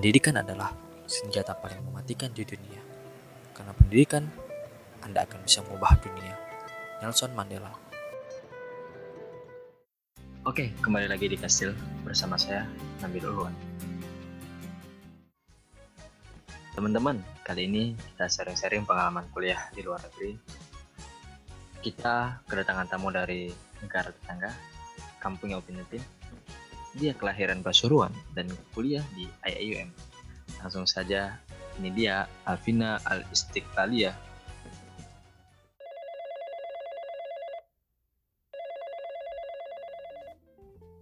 Pendidikan adalah senjata paling mematikan di dunia. Karena pendidikan, Anda akan bisa mengubah dunia. Nelson Mandela. Oke, kembali lagi di Kastil bersama saya, Nabil Ulwan. Teman-teman, kali ini kita sharing-sharing pengalaman kuliah di luar negeri. Kita kedatangan tamu dari negara tetangga, kampungnya Opinity. Dia kelahiran Pasuruan dan kuliah di IAUM. Langsung saja, ini dia Alvina Al-Istiqlaliyah.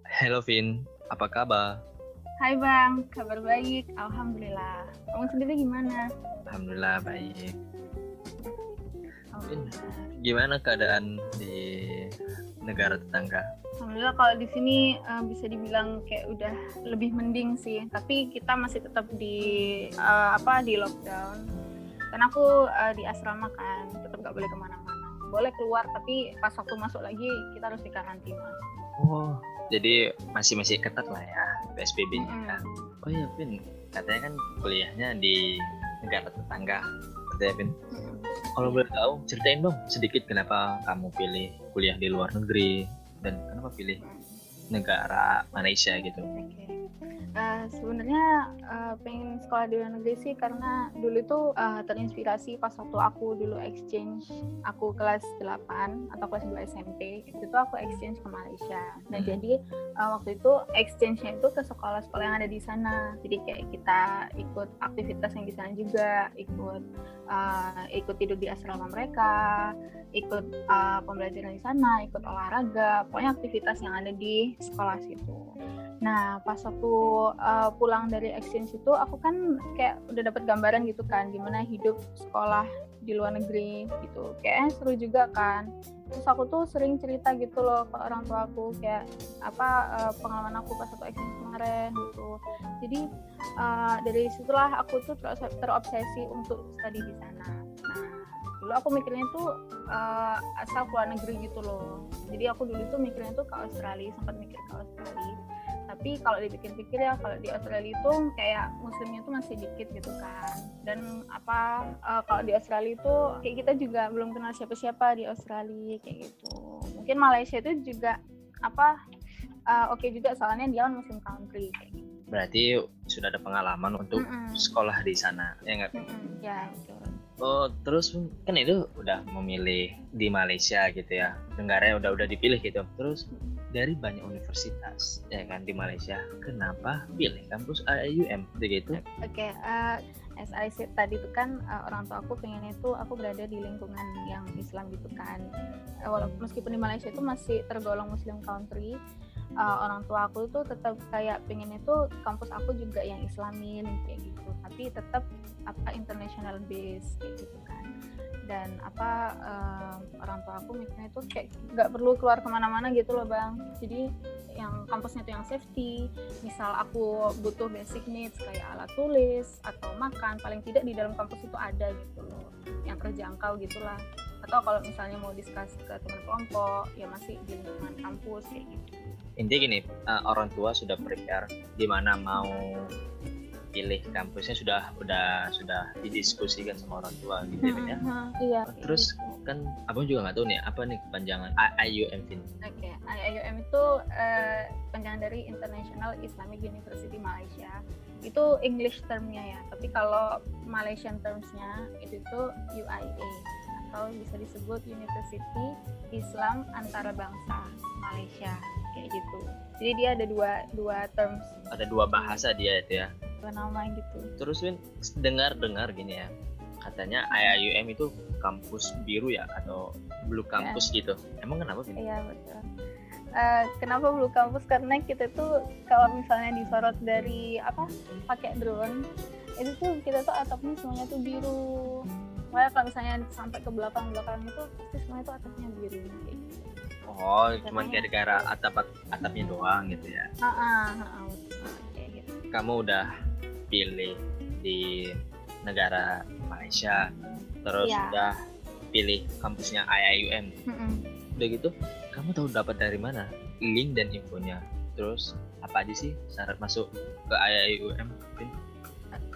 Halo Vin, apa kabar? Hai Bang, kabar baik, Alhamdulillah. Kamu sendiri gimana? Alhamdulillah baik. Vin, gimana keadaan di negara tetangga? Alhamdulillah kalau di sini uh, bisa dibilang kayak udah lebih mending sih. Tapi kita masih tetap di uh, apa di lockdown. Karena aku uh, di asrama kan, tetap nggak boleh ke mana-mana. Boleh keluar tapi pas waktu masuk lagi kita harus di karantina. Oh, jadi masih masih ketat lah ya PSBB-nya Mm-mm. kan. Oh iya Vin, katanya kan kuliahnya di negara tetangga. Katanya Vin, kalau boleh tahu ceritain dong sedikit kenapa kamu pilih kuliah di luar negeri dan kenapa pilih negara Malaysia gitu. Oke. Eh, sebenarnya eh, pengen sekolah di luar negeri sih karena dulu itu eh, terinspirasi pas waktu aku dulu exchange aku kelas 8 atau kelas 2 SMP itu tuh aku exchange ke Malaysia. Nah, Hmm. jadi eh, waktu itu exchange-nya itu ke sekolah-sekolah yang ada di sana. Jadi kayak kita ikut aktivitas yang di sana juga, ikut eh, ikut tidur di asrama mereka, ikut uh, pembelajaran di sana, ikut olahraga, pokoknya aktivitas yang ada di sekolah situ. Nah, pas waktu uh, pulang dari exchange itu, aku kan kayak udah dapat gambaran gitu kan, gimana hidup sekolah di luar negeri gitu. Kayaknya seru juga kan. Terus aku tuh sering cerita gitu loh ke orang tua aku kayak apa uh, pengalaman aku pas waktu exchange kemarin gitu. Jadi uh, dari situlah aku tuh ter- terobsesi untuk studi di sana. Nah, dulu aku mikirnya tuh uh, asal keluar negeri gitu loh. Jadi aku dulu tuh mikirnya tuh ke Australia, sempat mikir ke Australia. Tapi kalau dipikir-pikir ya kalau di Australia itu kayak muslimnya tuh masih dikit gitu kan. Dan apa uh, kalau di Australia itu kayak kita juga belum kenal siapa-siapa di Australia kayak gitu. Mungkin Malaysia itu juga apa uh, oke juga soalnya dia kan muslim country kayak gitu. Berarti sudah ada pengalaman untuk Mm-mm. sekolah di sana, ya nggak? Mm-mm, ya betul. Oh, terus kan itu udah memilih di Malaysia gitu ya. Negaranya udah udah dipilih gitu. Terus dari banyak universitas ya kan di Malaysia, kenapa pilih kampus IAUM gitu? Oke, eh, as I said tadi itu kan eh, orang tua aku pengen itu aku berada di lingkungan yang Islam gitu kan. Eh, walaupun meskipun di Malaysia itu masih tergolong Muslim country, eh, orang tua aku tuh tetap kayak pengen itu kampus aku juga yang Islamin kayak gitu. Tapi tetap apa international base kayak gitu kan. Dan apa eh, orang tua aku mikirnya itu kayak nggak perlu keluar ke mana-mana gitu loh bang. Jadi yang kampusnya itu yang safety, misal aku butuh basic needs kayak alat tulis atau makan paling tidak di dalam kampus itu ada gitu loh yang terjangkau gitulah atau kalau misalnya mau diskus ke teman kelompok ya masih di lingkungan kampus kayak gitu Intinya gini, eh, orang tua sudah prepare di mana mau pilih kampusnya sudah udah sudah didiskusikan sama orang tua gitu ya. Vin, ya. Mhm, iya Terus kan abang juga nggak tahu nih apa nih kepanjangan IAUM Vin. Oke, IIUM itu eh, panjangan dari International Islamic University Malaysia. Itu English termnya ya, tapi kalau Malaysian termsnya itu tuh UIA atau bisa disebut University Islam Antarabangsa Malaysia kayak gitu. Jadi dia ada dua dua terms Ada dua bahasa dia itu ya. dua nama gitu. Terus Win dengar-dengar gini ya, katanya IAUM itu kampus biru ya atau blue campus gitu. Emang kenapa Vin? Iya betul. Eh, kenapa Blue Campus? Karena kita tuh kalau misalnya disorot dari apa pakai drone, itu tuh kita tuh atapnya semuanya tuh biru. Makanya kalau misalnya sampai ke belakang belakang itu pasti semuanya tuh atapnya biru. kayak. Oh, cuman gara-gara atap atapnya doang gitu ya. Gitu. Kamu udah pilih di negara Malaysia, terus Iya. udah pilih kampusnya IAUM. Mm-mm. Udah gitu, kamu tahu dapat dari mana link dan infonya? Terus apa aja sih syarat masuk ke? Vin?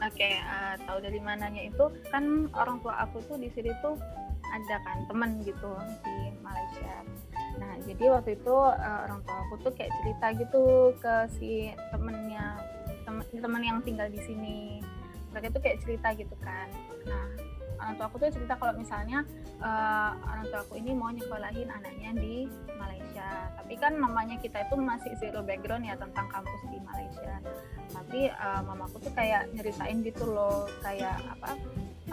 oke uh, tahu dari mananya itu kan orang tua aku tuh di sini tuh ada kan temen gitu di Malaysia nah jadi waktu itu uh, orang tua aku tuh kayak cerita gitu ke si temennya temen temen yang tinggal di sini. Mereka tuh kayak cerita gitu kan. Nah orang tua aku tuh cerita kalau misalnya uh, orang tua aku ini mau nyekolahin anaknya di Malaysia. Tapi kan namanya kita itu masih zero background ya tentang kampus di Malaysia. Tapi uh, mamaku tuh kayak nyeritain gitu loh kayak apa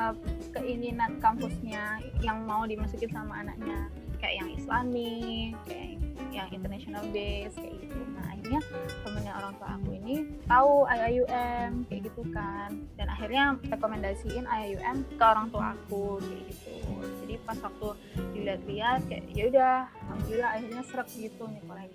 uh, keinginan kampusnya yang mau dimasukin sama anaknya kayak yang Islami kayak yang international base kayak gitu. Nah akhirnya temennya orang tua aku ini tahu IIUM kayak gitu kan. Dan akhirnya rekomendasiin IIUM ke orang tua aku kayak gitu. Jadi pas waktu dilihat-lihat kayak ya udah alhamdulillah akhirnya serak gitu kayak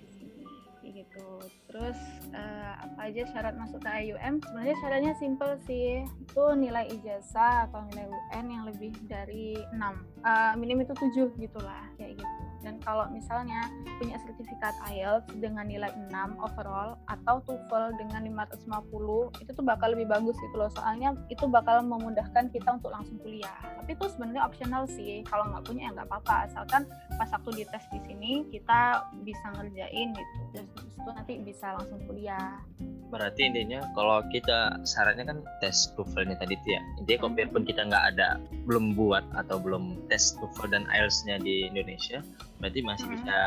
gitu. Terus uh, apa aja syarat masuk ke IUM sebenarnya syaratnya simple sih. Itu nilai ijazah atau nilai UN yang lebih dari 6 uh, minim itu 7 gitulah kayak gitu. Dan kalau misalnya punya sertifikat IELTS dengan nilai 6 overall atau TOEFL dengan 550 itu tuh bakal lebih bagus gitu loh. Soalnya itu bakal memudahkan kita untuk langsung kuliah. Tapi itu sebenarnya optional sih. Kalau nggak punya ya nggak apa-apa. Asalkan pas waktu dites di sini kita bisa ngerjain gitu terus itu nanti bisa langsung kuliah. Berarti intinya kalau kita syaratnya kan tes TOEFL nya tadi tuh ya. Intinya kalau pun kita nggak ada belum buat atau belum tes TOEFL dan IELTS-nya di Indonesia berarti masih hmm. bisa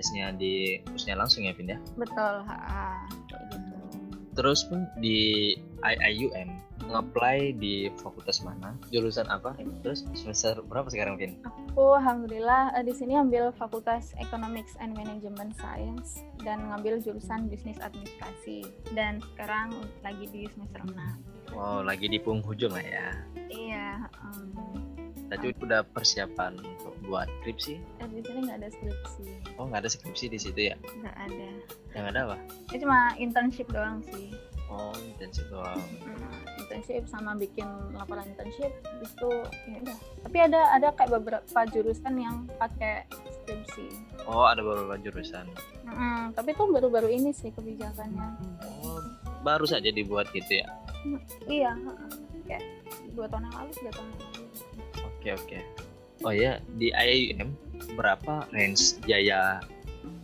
tesnya di khususnya langsung ya Vin ya? Betul ha, gitu. Terus pun di IIUM nge-apply di fakultas mana jurusan apa terus semester berapa sekarang Vin? Aku alhamdulillah uh, di sini ambil fakultas Economics and Management Science dan ngambil jurusan bisnis administrasi dan sekarang lagi di semester 6 Wow lagi di penghujung lah ya Iya um, Tadi udah persiapan untuk buat skripsi? Eh, di sini nggak ada skripsi. Oh, nggak ada skripsi di situ ya? Nggak ada. Yang ada apa? Itu cuma internship doang sih. Oh, internship doang. Hmm, internship sama bikin laporan internship itu ya udah. Tapi ada ada kayak beberapa jurusan yang pakai skripsi. Oh, ada beberapa jurusan. Hmm, tapi itu baru-baru ini sih kebijakannya. Oh, baru saja dibuat gitu ya? Hmm, iya, kayak dua tahun yang lalu, tiga tahun yang lalu oke oke oh ya di IAIM berapa range biaya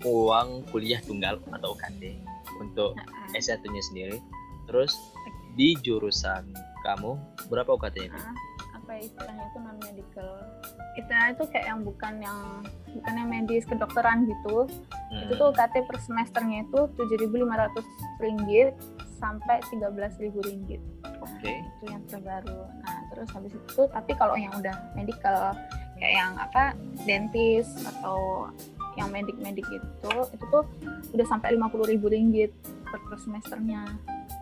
uang kuliah tunggal atau UKT untuk uh, S1 nya sendiri terus di jurusan kamu berapa UKT nya uh, apa istilahnya itu non medical istilahnya itu kayak yang bukan yang bukan yang medis kedokteran gitu hmm. itu tuh UKT per semesternya itu 7.500 ringgit sampai 13.000 ringgit Oke. Okay. Nah, itu yang terbaru. Nah, terus habis itu tapi kalau yang udah medical kayak yang apa dentis atau yang medik-medik itu itu tuh udah sampai lima puluh ribu ringgit per semesternya.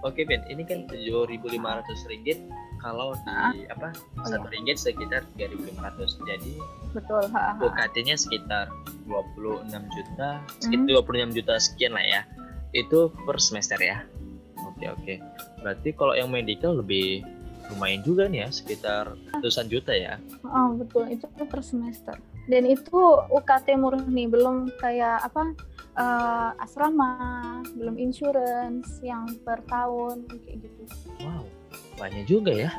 Oke Ben, ini kan tujuh ribu lima ratus ringgit. Kalau di ah. apa oh, satu iya. ringgit sekitar tiga ribu lima ratus. Jadi betul UKT-nya sekitar dua puluh enam juta sekitar hmm. dua puluh enam juta sekian lah ya. Itu per semester ya. Oke oke. Berarti kalau yang medical lebih lumayan juga nih ya sekitar ratusan juta ya. Oh betul. Itu per semester dan itu UKT murni belum kayak apa uh, asrama belum insurance yang per tahun kayak gitu wow banyak juga ya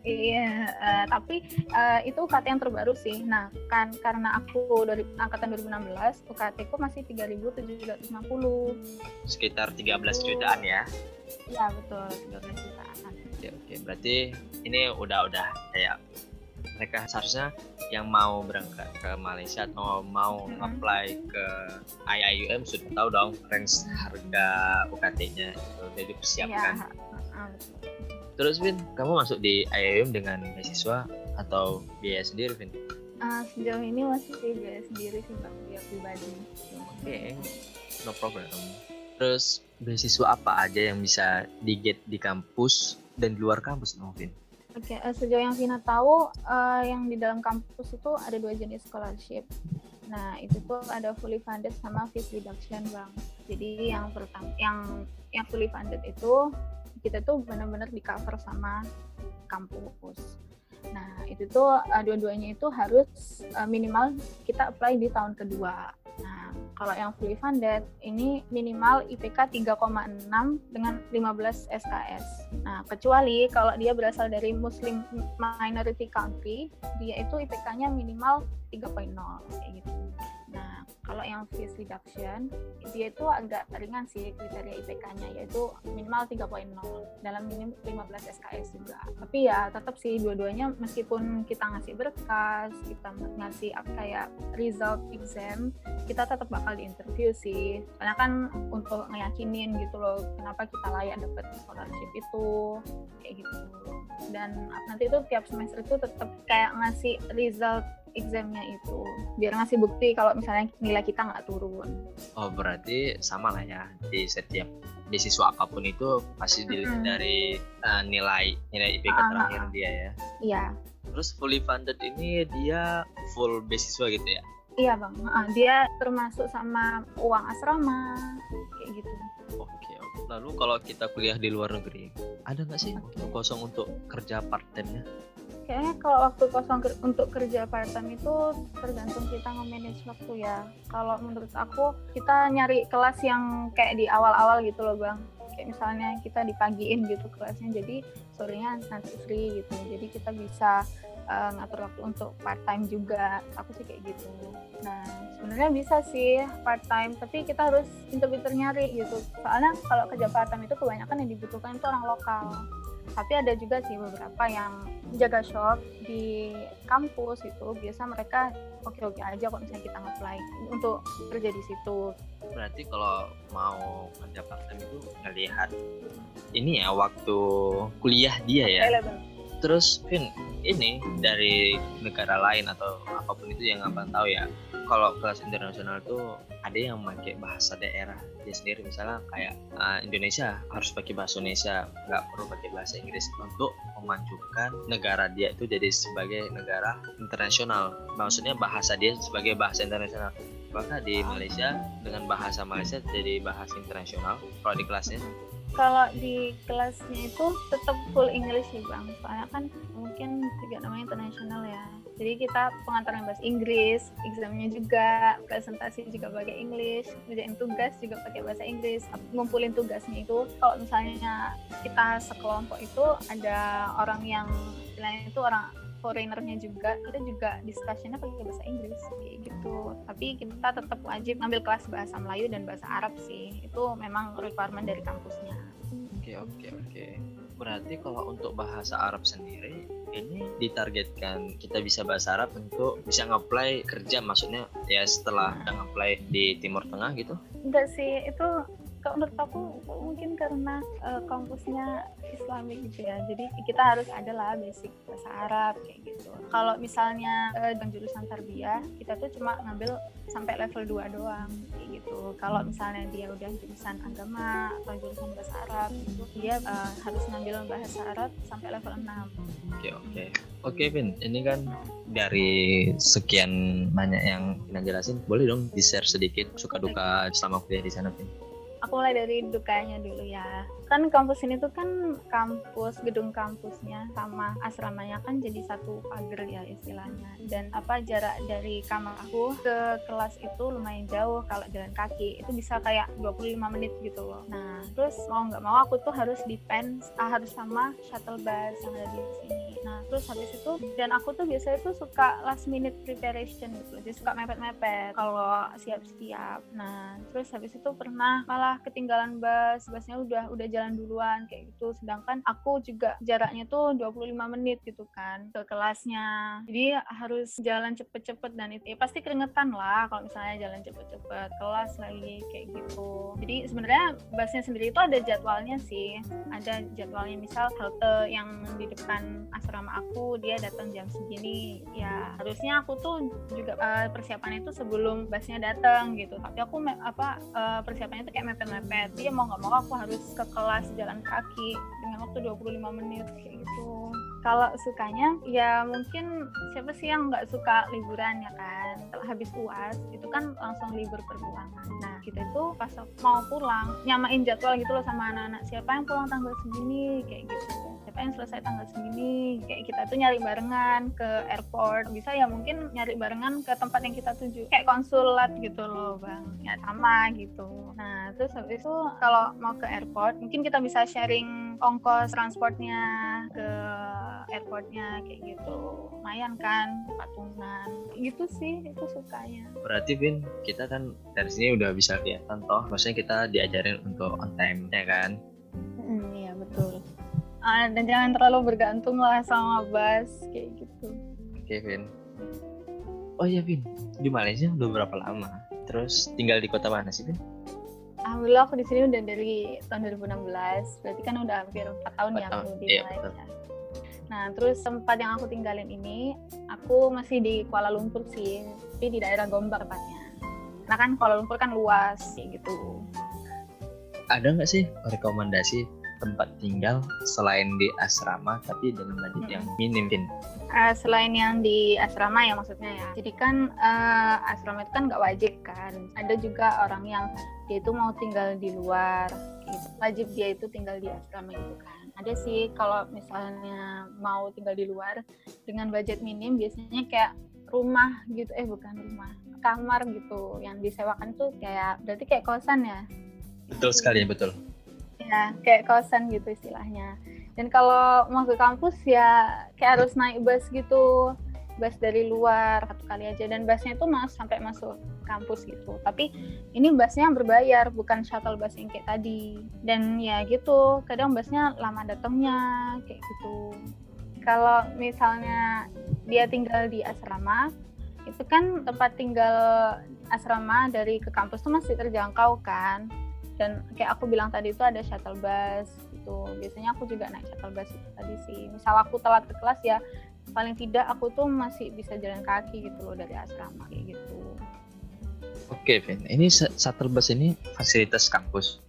Iya, uh, tapi uh, itu UKT yang terbaru sih. Nah, kan karena aku dari angkatan 2016, UKT ku masih 3.750. Sekitar 13 jutaan ya. Iya, betul, 13 jutaan. Oke, oke. Berarti ini udah-udah kayak mereka seharusnya yang mau berangkat ke Malaysia atau mau mm -hmm. apply ke IIUM sudah tahu dong range harga UKT-nya itu jadi persiapkan. Iya, uh, betul. Terus Vin, kamu masuk di IAM dengan beasiswa atau biaya sendiri Vin? Uh, sejauh ini masih biaya sendiri sih Bang, biaya pribadi. Oke, okay. no problem. Terus beasiswa apa aja yang bisa di-get di kampus dan di luar kampus no, Vin? Oke, okay, uh, eh, sejauh yang Vina tahu, uh, yang di dalam kampus itu ada dua jenis scholarship. Nah, itu tuh ada fully funded sama fees reduction, Bang. Jadi yang pertama, yang yang fully funded itu kita tuh benar-benar di cover sama kampus. Nah itu tuh uh, dua-duanya itu harus uh, minimal kita apply di tahun kedua. Kalau yang fully funded ini minimal IPK 3,6 dengan 15 SKS. Nah, kecuali kalau dia berasal dari Muslim minority country, dia itu IPK-nya minimal 3.0 kayak gitu. Nah, kalau yang fees reduction, dia itu agak ringan sih kriteria IPK-nya, yaitu minimal 3.0 dalam minim 15 SKS juga. Tapi ya tetap sih dua-duanya meskipun kita ngasih berkas, kita ngasih kayak result exam, kita tetap bakal diinterview sih. Karena kan untuk ngeyakinin gitu loh, kenapa kita layak dapat scholarship itu, kayak gitu. Dan nanti itu tiap semester itu tetap kayak ngasih result examnya itu biar ngasih bukti kalau misalnya nilai kita nggak turun. Oh berarti sama lah ya di setiap beasiswa apa pun itu pasti dilihat Mm-mm. dari uh, nilai nilai IPK Ah, terakhir ah. dia ya. Iya, Terus fully funded ini dia full beasiswa gitu ya? iya bang. Ah, dia termasuk sama uang asrama kayak gitu. Oke. Lalu kalau kita kuliah di luar negeri, ada nggak sih waktu kosong untuk kerja part time-nya? Kayaknya kalau waktu kosong untuk kerja part time itu tergantung kita nge-manage waktu ya. Kalau menurut aku kita nyari kelas yang kayak di awal-awal gitu loh bang. Kayak misalnya kita dipagiin gitu kelasnya, jadi sorenya nanti free gitu. Jadi kita bisa uh, ngatur waktu untuk part time juga. Aku sih kayak gitu. Nah sebenarnya bisa sih part time, tapi kita harus pinter-pinter nyari gitu. Soalnya kalau kerja part time itu kebanyakan yang dibutuhkan itu orang lokal tapi ada juga sih beberapa yang jaga shop di kampus itu biasa mereka oke-oke aja kok misalnya kita nge-apply untuk kerja di situ Berarti kalau mau kerja part time itu ngelihat ini ya waktu kuliah dia ya. available Terus Vin, ini dari negara lain atau apa pun itu yang abang tahu ya. Kalau kelas internasional tuh ada yang pakai bahasa daerah dia sendiri. Misalnya kayak uh, Indonesia harus pakai bahasa Indonesia nggak perlu pakai bahasa Inggris. Untuk memajukan negara dia itu jadi sebagai negara internasional. Maksudnya bahasa dia sebagai bahasa internasional. Maka di Malaysia dengan bahasa Malaysia jadi bahasa internasional. Kalau di kelasnya kalau di kelasnya itu tetap full English sih bang. Soalnya kan mungkin juga namanya internasional ya. Jadi kita pengantaran bahasa Inggris examnya juga presentasi juga pakai English kerjain tugas juga pakai bahasa Inggris. Ngumpulin tugasnya itu kalau misalnya kita sekelompok itu ada orang yang istilahnya itu orang foreignernya juga kita juga discussionnya pakai bahasa Inggris kayak gitu tapi kita tetap wajib ngambil kelas bahasa Melayu dan bahasa Arab sih itu memang requirement dari kampusnya Oke oke oke. Berarti kalau untuk bahasa Arab sendiri ini ditargetkan kita bisa bahasa Arab untuk bisa nge-apply kerja maksudnya ya setelah nge-apply di Timur Tengah gitu. enggak sih itu kalau menurut aku mungkin karena eh, kampusnya Islamik gitu ya jadi kita harus ada lah basic bahasa Arab kayak gitu kalau misalnya dengan jurusan tarbiyah kita tuh cuma ngambil sampai level 2 doang kayak gitu kalau misalnya dia udah jurusan agama atau jurusan bahasa Arab itu dia eh, harus ngambil bahasa Arab sampai level 6 Oke oke. Oke Vin, ini kan dari sekian banyak yang kita jelasin, boleh dong di-share sedikit suka duka selama kuliah di sana Vin? Aku mulai dari dukanya dulu ya. Kan kampus ini tuh kan kampus gedung kampusnya sama asramanya kan jadi satu pagar ya istilahnya. Dan apa jarak dari kamar aku ke kelas itu lumayan jauh. Kalau jalan kaki itu bisa kayak 25 menit gitu loh. Nah terus mau nggak mau aku tuh harus depend ah, harus sama shuttle bus yang ada di sini. Nah terus habis itu dan aku tuh biasanya tuh suka last minute preparation gitu jadi suka mepet-mepet kalau siap-siap. Nah terus habis itu pernah malah ketinggalan bus. Busnya udah udah jalan duluan kayak gitu. Sedangkan aku juga jaraknya tuh 25 menit gitu kan ke kelasnya. Jadi harus jalan cepet-cepet dan itu ya pasti keringetan lah kalau misalnya jalan cepet-cepet kelas lagi kayak gitu. Jadi sebenarnya busnya sendiri itu ada jadwalnya sih. Ada jadwalnya misal halte yang di depan asrama aku dia datang jam segini. Ya harusnya aku tuh juga eh, persiapannya itu sebelum busnya datang gitu. Tapi aku apa eh, persiapannya itu kayak mepet-mepet dia mau nggak mau aku harus ke kelas jalan kaki dengan waktu 25 menit kayak gitu. Kalau sukanya ya mungkin siapa sih yang nggak suka liburan ya kan? Setelah habis uas itu kan langsung libur perbulangan. Nah kita itu pas mau pulang nyamain jadwal gitu loh sama anak-anak. Siapa yang pulang tanggal segini kayak gitu pengen selesai tanggal segini kayak kita tuh nyari barengan ke airport. Bisa ya mungkin nyari barengan ke tempat yang kita tuju kayak konsulat gitu loh bang. Ya sama gitu. Nah terus habis itu kalau mau ke airport mungkin kita bisa sharing ongkos transportnya ke airportnya kayak gitu. Lumayan kan patungan. Gitu sih itu sukanya. Berarti Vin kita kan dari sini udah bisa kelihatan toh. Maksudnya kita diajarin untuk on time ya kan? Mm, iya betul ah, dan jangan terlalu bergantung lah sama bus kayak gitu. Oke Vin. Oh iya Vin. Di Malaysia udah berapa lama? Terus tinggal di kota mana sih Vin? Alhamdulillah aku di sini udah dari tahun 2016 berarti kan udah hampir 4 tahun ya aku di iya, Malaysia. betul. Nah, terus tempat yang aku tinggalin ini, aku masih di Kuala Lumpur sih, tapi di daerah Gombak tepatnya. Karena kan Kuala Lumpur kan luas, kayak gitu. ada nggak sih rekomendasi tempat tinggal selain di asrama tapi dalam budget Hmm. yang minim Eh, selain yang di asrama ya maksudnya ya. Jadi kan eh, asrama itu kan nggak wajib kan. Ada juga orang yang dia itu mau tinggal di luar. Gitu. Wajib dia itu tinggal di asrama itu kan. Ada sih kalau misalnya mau tinggal di luar dengan budget minim biasanya kayak rumah gitu. Eh bukan rumah, kamar gitu yang disewakan tuh kayak berarti kayak kosan ya. betul sekali betul Ya, kayak kosan gitu istilahnya. Dan kalau mau ke kampus ya kayak harus naik bus gitu, bus dari luar satu kali aja. Dan busnya itu mas sampai masuk kampus gitu. Tapi ini busnya berbayar, bukan shuttle bus yang kayak tadi. Dan ya gitu, kadang busnya lama datangnya kayak gitu. Kalau misalnya dia tinggal di asrama, itu kan tempat tinggal asrama dari ke kampus tuh masih terjangkau kan dan kayak aku bilang tadi itu ada shuttle bus gitu. Biasanya aku juga naik shuttle bus itu tadi sih. Misal aku telat ke kelas ya paling tidak aku tuh masih bisa jalan kaki gitu loh dari asrama kayak gitu. Oke Vin. Ini shuttle bus ini fasilitas kampus?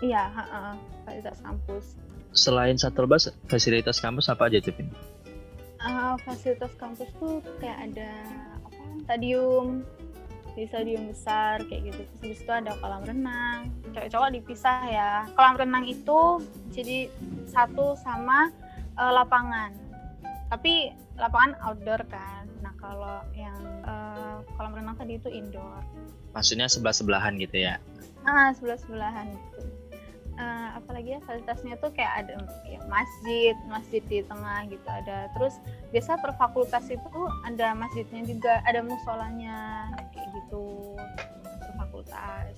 Iya heeh, fasilitas kampus. Selain shuttle bus fasilitas kampus apa aja tuh Vin? Eh, fasilitas kampus tuh kayak ada apa stadium di stadium besar kayak gitu. Terus habis itu ada kolam renang. Cowok-cowok dipisah ya. Kolam renang itu jadi satu sama eh, lapangan. Tapi lapangan outdoor kan. Nah kalau yang eh, kolam renang tadi itu indoor. Maksudnya sebelah sebelahan gitu ya? Ah sebelah sebelahan gitu Eh, apalagi ya fasilitasnya tuh kayak ada ya, masjid masjid di tengah gitu ada. Terus biasa per fakultas itu ada masjidnya juga ada musolanya kayak gitu per fakultas.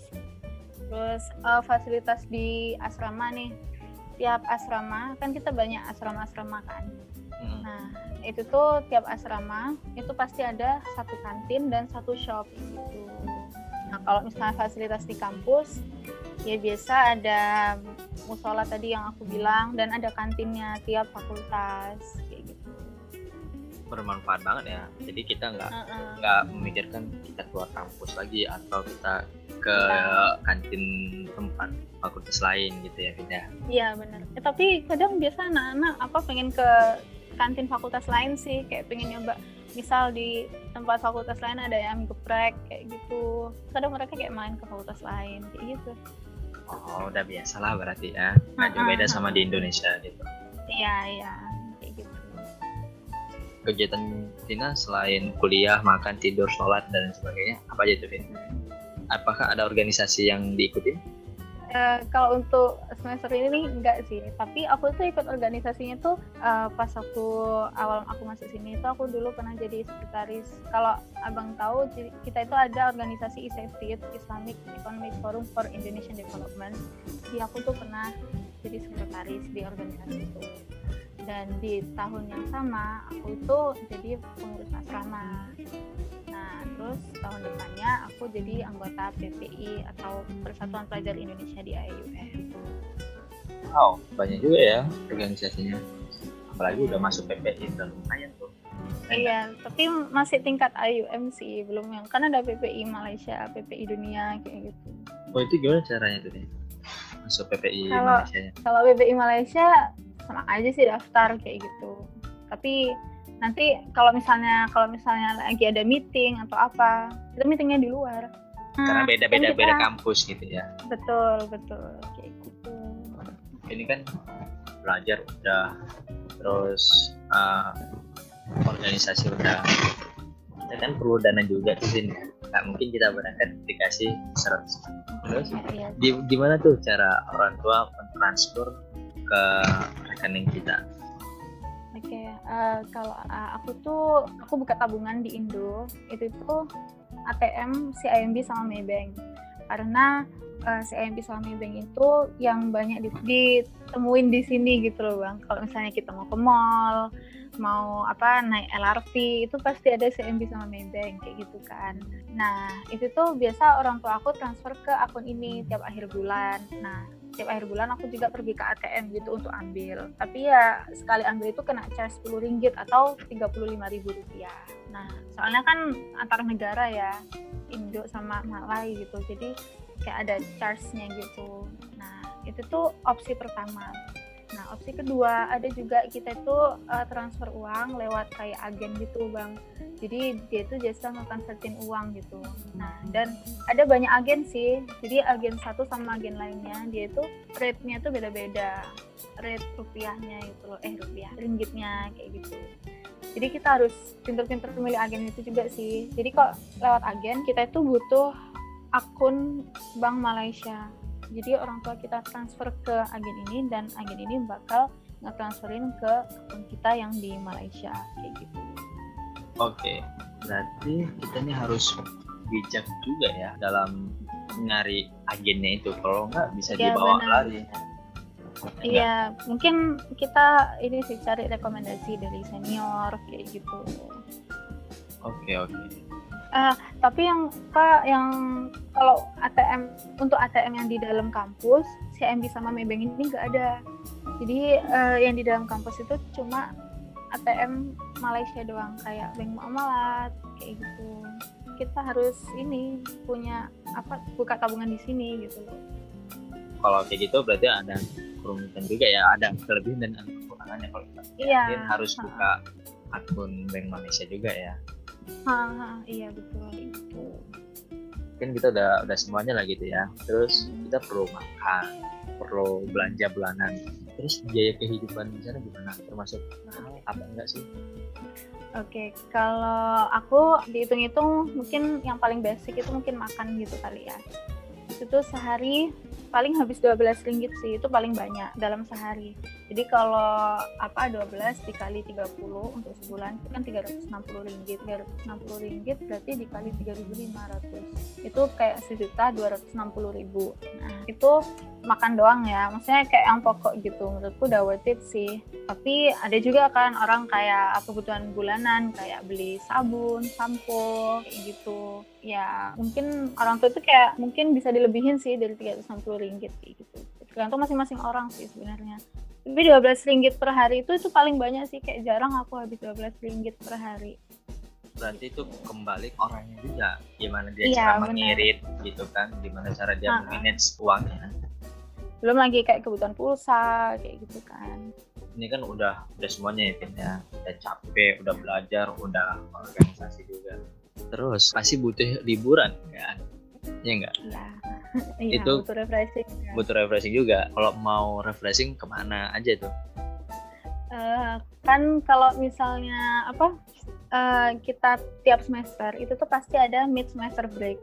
Terus eh, fasilitas di asrama nih tiap asrama kan kita banyak asrama-asrama kan. Nah, itu tuh tiap asrama itu pasti ada satu kantin dan satu shop gitu. Nah, kalau misalnya fasilitas di kampus ya biasa ada musola tadi yang aku bilang dan ada kantinnya tiap fakultas kayak gitu. bermanfaat banget ya jadi kita nggak nggak memikirkan kita keluar kampus lagi atau kita ke Iya. kantin tempat fakultas lain gitu ya Vin ya Iya benar. Eh, tapi kadang biasa anak-anak apa pengen ke kantin fakultas lain sih, kayak pengen nyoba misal di tempat fakultas lain ada yang geprek kayak gitu. Kadang mereka kayak main ke fakultas lain kayak gitu. Oh udah biasa lah berarti ya. Nggak jauh beda sama di Indonesia gitu. Iya iya. Kayak gitu. kegiatan Tina selain kuliah makan tidur sholat dan sebagainya apa aja tuh Vin? Apakah ada organisasi yang diikuti Eh, kalau untuk semester ini nih enggak sih, tapi aku tuh ikut organisasinya tuh eh, pas aku awal aku masuk sini itu aku dulu pernah jadi sekretaris. Kalau abang tahu kita itu ada organisasi ISEFIT Islamic Economic Forum for Indonesian Development. Jadi aku tuh pernah jadi sekretaris di organisasi itu. Dan di tahun yang sama aku itu jadi pengurus asrama. Terus tahun depannya aku jadi anggota PPI atau Persatuan Pelajar Indonesia di IUM. wow banyak juga ya organisasinya apalagi udah masuk PPI udah lumayan tuh Iya, tapi masih tingkat IUM sih, belum yang kan ada PPI Malaysia, PPI dunia kayak gitu. oh itu gimana caranya tuh nih masuk PPI Kalau- Malaysia Kalau PPI Malaysia sama aja sih daftar kayak gitu. Tapi nanti kalau misalnya kalau misalnya lagi ada meeting atau apa, kita meetingnya di luar. karena Nah, beda beda kita- beda kampus gitu ya Betul, betul kayak gitu. ini kan belajar udah terus uh, organisasi udah kita kan perlu dana juga di sini nggak mungkin kita berangkat dikasih 100 terus Iya, iya. di, gimana tuh cara orang tua mentransfer ke rekening kita Oke, eh, kalau eh, aku tuh aku buka tabungan di Indo itu tuh ATM CIMB sama Maybank karena eh, CIMB sama Maybank itu yang banyak di- ditemuin di sini gitu loh bang. Kalau misalnya kita mau ke mall, mau apa naik LRT itu pasti ada CIMB sama Maybank kayak gitu kan. Nah itu tuh biasa orang tua aku transfer ke akun ini tiap akhir bulan. Nah tiap akhir bulan aku juga pergi ke ATM gitu untuk ambil. Tapi ya sekali ambil itu kena charge 10 ringgit atau 35.000 rupiah. Nah, soalnya kan antar negara ya, Indo sama Malai gitu. Jadi kayak ada charge-nya gitu. Nah, itu tuh opsi pertama. Nah, opsi kedua ada juga kita itu eh, transfer uang lewat kayak agen gitu, Bang. Jadi dia itu jasa nge-convertin uang gitu. Nah, dan ada banyak agen sih. Jadi agen satu sama agen lainnya dia itu rate-nya tuh beda-beda. Rate rupiahnya itu loh, eh rupiah, ringgitnya kayak gitu. Jadi kita harus pinter-pinter memilih agen itu juga sih. Jadi kok lewat agen kita itu butuh akun Bank Malaysia. Jadi orang tua kita transfer ke agen ini dan agen ini bakal nge-transferin ke akun kita yang di Malaysia kayak gitu. Oke, berarti kita nih harus bijak juga ya dalam nyari agennya itu. Kalau nggak bisa Ya, dibawa benar. lari. Iya, mungkin kita ini sih cari rekomendasi dari senior kayak gitu. Oke oke. Tapi yang kak yang kalau ATM untuk ATM yang di dalam kampus, CMB sama Maybank ini nggak ada. Jadi eh, yang di dalam kampus itu cuma ATM Malaysia doang kayak Bank Muamalat kayak gitu. Kita harus ini punya apa buka tabungan di sini gitu. Kalau kayak gitu berarti ada kerumitan juga ya, ada kelebihan dan kekurangannya kalau kita Iya. harus buka akun Bank Malaysia juga ya. Ha, ha, iya betul itu. Mungkin kita udah udah semuanya lah gitu ya. Terus kita perlu makan, perlu belanja bulanan. Terus biaya kehidupan di sana gimana? Termasuk mahal apa enggak sih? Oke, kalau aku dihitung-hitung mungkin yang paling basic itu mungkin makan gitu kali ya. Itu sehari paling habis 12 ringgit sih, itu paling banyak dalam sehari. Jadi kalau apa 12 dikali 30 untuk sebulan itu kan 360 ringgit. 360 ringgit berarti dikali 3.500. Itu kayak sejuta 260 ribu. Nah, itu makan doang ya. Maksudnya kayak yang pokok gitu. Menurutku udah worth it sih tapi ada juga kan orang kayak kebutuhan bulanan kayak beli sabun, sampo gitu. Ya mungkin orang tua itu kayak mungkin bisa dilebihin sih dari 360 ringgit gitu. Tergantung masing-masing orang sih sebenarnya. Tapi 12 ringgit per hari itu itu paling banyak sih kayak jarang aku habis 12 ringgit per hari. Berarti itu kembali ke orangnya juga. Gimana dia Iya, cara mengirit gitu kan? Gimana cara dia ah. manage uangnya? Belum lagi kayak kebutuhan pulsa kayak gitu kan. Ini kan udah udah semuanya ya Vin ya. Udah capek, udah belajar, udah organisasi juga. Terus pasti butuh liburan kan? Iya enggak? Iya. Iya, Itu- butuh refreshing. ya. Butuh refreshing juga. Kalau mau refreshing ke mana aja tuh? Eh, kan kalau misalnya apa eh, kita tiap semester itu tuh pasti ada mid semester break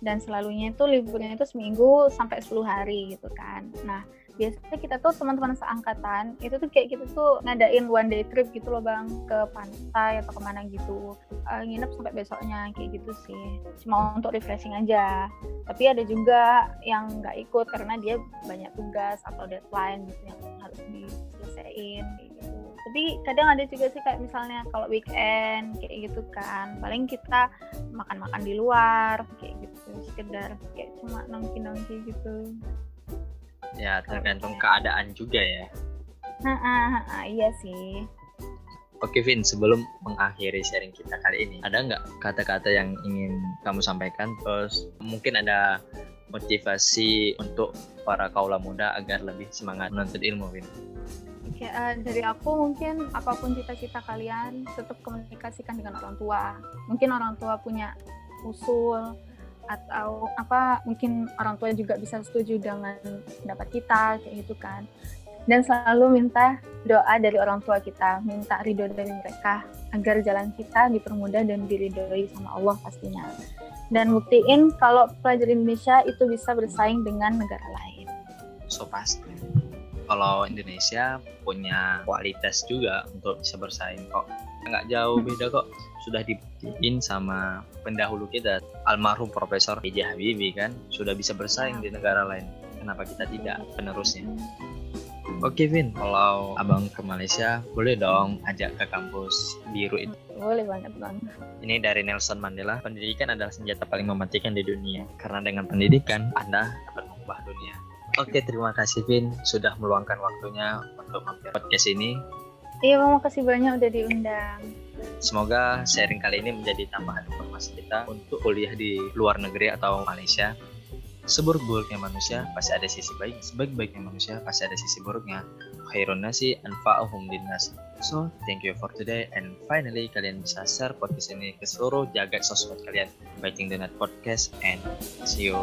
dan selalunya itu liburnya itu seminggu sampai 10 hari gitu kan. Nah biasanya kita tuh teman-teman seangkatan itu tuh kayak kita tuh ngadain one day trip gitu loh bang ke pantai atau ke mana gitu. Eh, nginep sampai besoknya kayak gitu sih. Cuma untuk refreshing aja. Tapi ada juga yang nggak ikut karena dia banyak tugas atau deadline gitu yang harus diselesaikan gitu tapi kadang ada juga sih kayak misalnya kalau weekend kayak gitu kan paling kita makan-makan di luar kayak gitu sekedar kayak cuma nongki-nongki gitu Ya tergantung keadaan juga ya. nah ah, ah, ah, iya sih Oke Vin, sebelum mengakhiri sharing kita kali ini, ada nggak kata-kata yang ingin kamu sampaikan? Terus mungkin ada motivasi untuk para kaula muda agar lebih semangat menuntut ilmu, Vin. Oke, eh, dari aku mungkin apa pun cita-cita kalian tetap komunikasikan dengan orang tua. Mungkin orang tua punya usul atau apa mungkin orang tua juga bisa setuju dengan pendapat kita kayak gitu kan. dan selalu minta doa dari orang tua kita, minta ridho dari mereka agar jalan kita dipermudah dan diridhoi sama Allah pastinya. Dan buktiin kalau pelajar Indonesia itu bisa bersaing dengan negara lain. So pasti. Kalau Indonesia punya kualitas juga untuk bisa bersaing kok. Nggak jauh beda kok. Sudah dibuktiin sama pendahulu kita, almarhum Profesor B.J. Habibie kan, sudah bisa bersaing di negara lain. Kenapa kita tidak penerusnya? Oke Vin, kalau abang ke Malaysia boleh dong ajak ke kampus biru itu. Boleh banget bang. Ini dari Nelson Mandela, pendidikan adalah senjata paling mematikan di dunia. Karena dengan pendidikan, Anda dapat. Oke, terima kasih Vin sudah meluangkan waktunya untuk mampir podcast ini. Iya bang, makasih banyak udah diundang. Semoga sharing kali ini menjadi tambahan informasi kita untuk kuliah di luar negeri atau Malaysia. Seburuk-buruknya manusia pasti ada sisi baik sebaik-baiknya manusia pasti ada sisi buruknya. Khairun nasi anfa'uhum linnas so thank you for today and finally kalian bisa share podcast ini ke seluruh jagat sosmed kalian. Biting the Net Podcast and see you